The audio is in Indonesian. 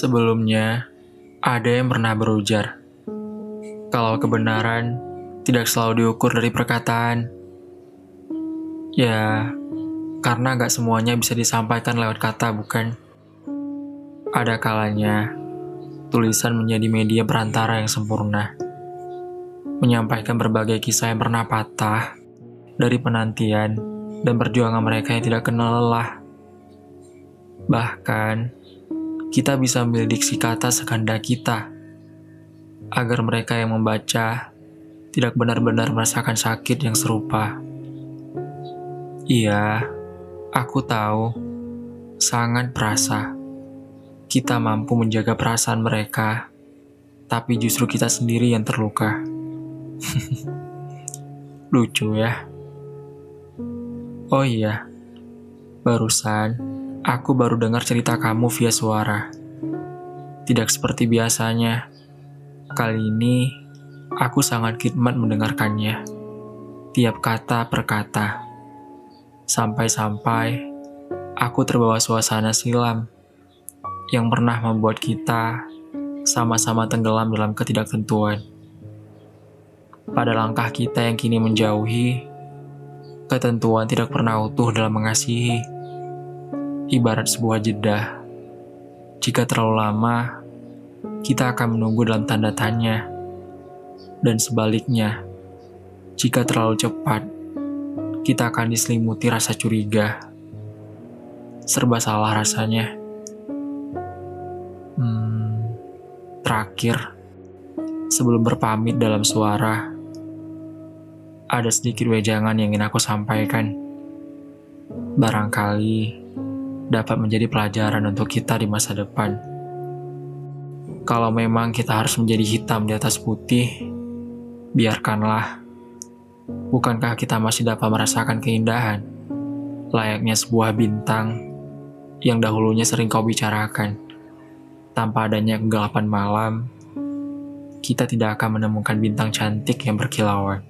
Sebelumnya, ada yang pernah berujar, kalau kebenaran tidak selalu diukur dari perkataan. Ya, karena gak semuanya bisa disampaikan lewat kata, bukan? Ada kalanya, tulisan menjadi media perantara yang sempurna. Menyampaikan berbagai kisah yang pernah patah dari penantian dan perjuangan mereka yang tidak kenal lelah. Bahkan, kita bisa memilih diksi kata sekehendak kita, agar mereka yang membaca tidak benar-benar merasakan sakit yang serupa. Iya, aku tahu, sangat perasa. Kita mampu menjaga perasaan mereka, tapi justru kita sendiri yang terluka. Lucu ya. Oh iya, barusan Aku baru dengar cerita kamu via suara. Tidak seperti biasanya. Kali ini, aku sangat khidmat mendengarkannya. Tiap kata per kata. Sampai-sampai, aku terbawa suasana silam yang pernah membuat kita sama-sama tenggelam dalam ketidaktentuan. Pada langkah kita yang kini menjauhi, ketentuan tidak pernah utuh dalam mengasihi ibarat sebuah jeda. Jika terlalu lama, kita akan menunggu dalam tanda tanya. Dan sebaliknya, jika terlalu cepat, kita akan diselimuti rasa curiga. Serba salah rasanya. Hmm, terakhir, sebelum berpamit dalam suara, ada sedikit wejangan yang ingin aku sampaikan. Barangkali dapat menjadi pelajaran untuk kita di masa depan. Kalau memang kita harus menjadi hitam di atas putih, biarkanlah. Bukankah kita masih dapat merasakan keindahan, layaknya sebuah bintang yang dahulunya sering kau bicarakan. Tanpa adanya kegelapan malam, kita tidak akan menemukan bintang cantik yang berkilauan.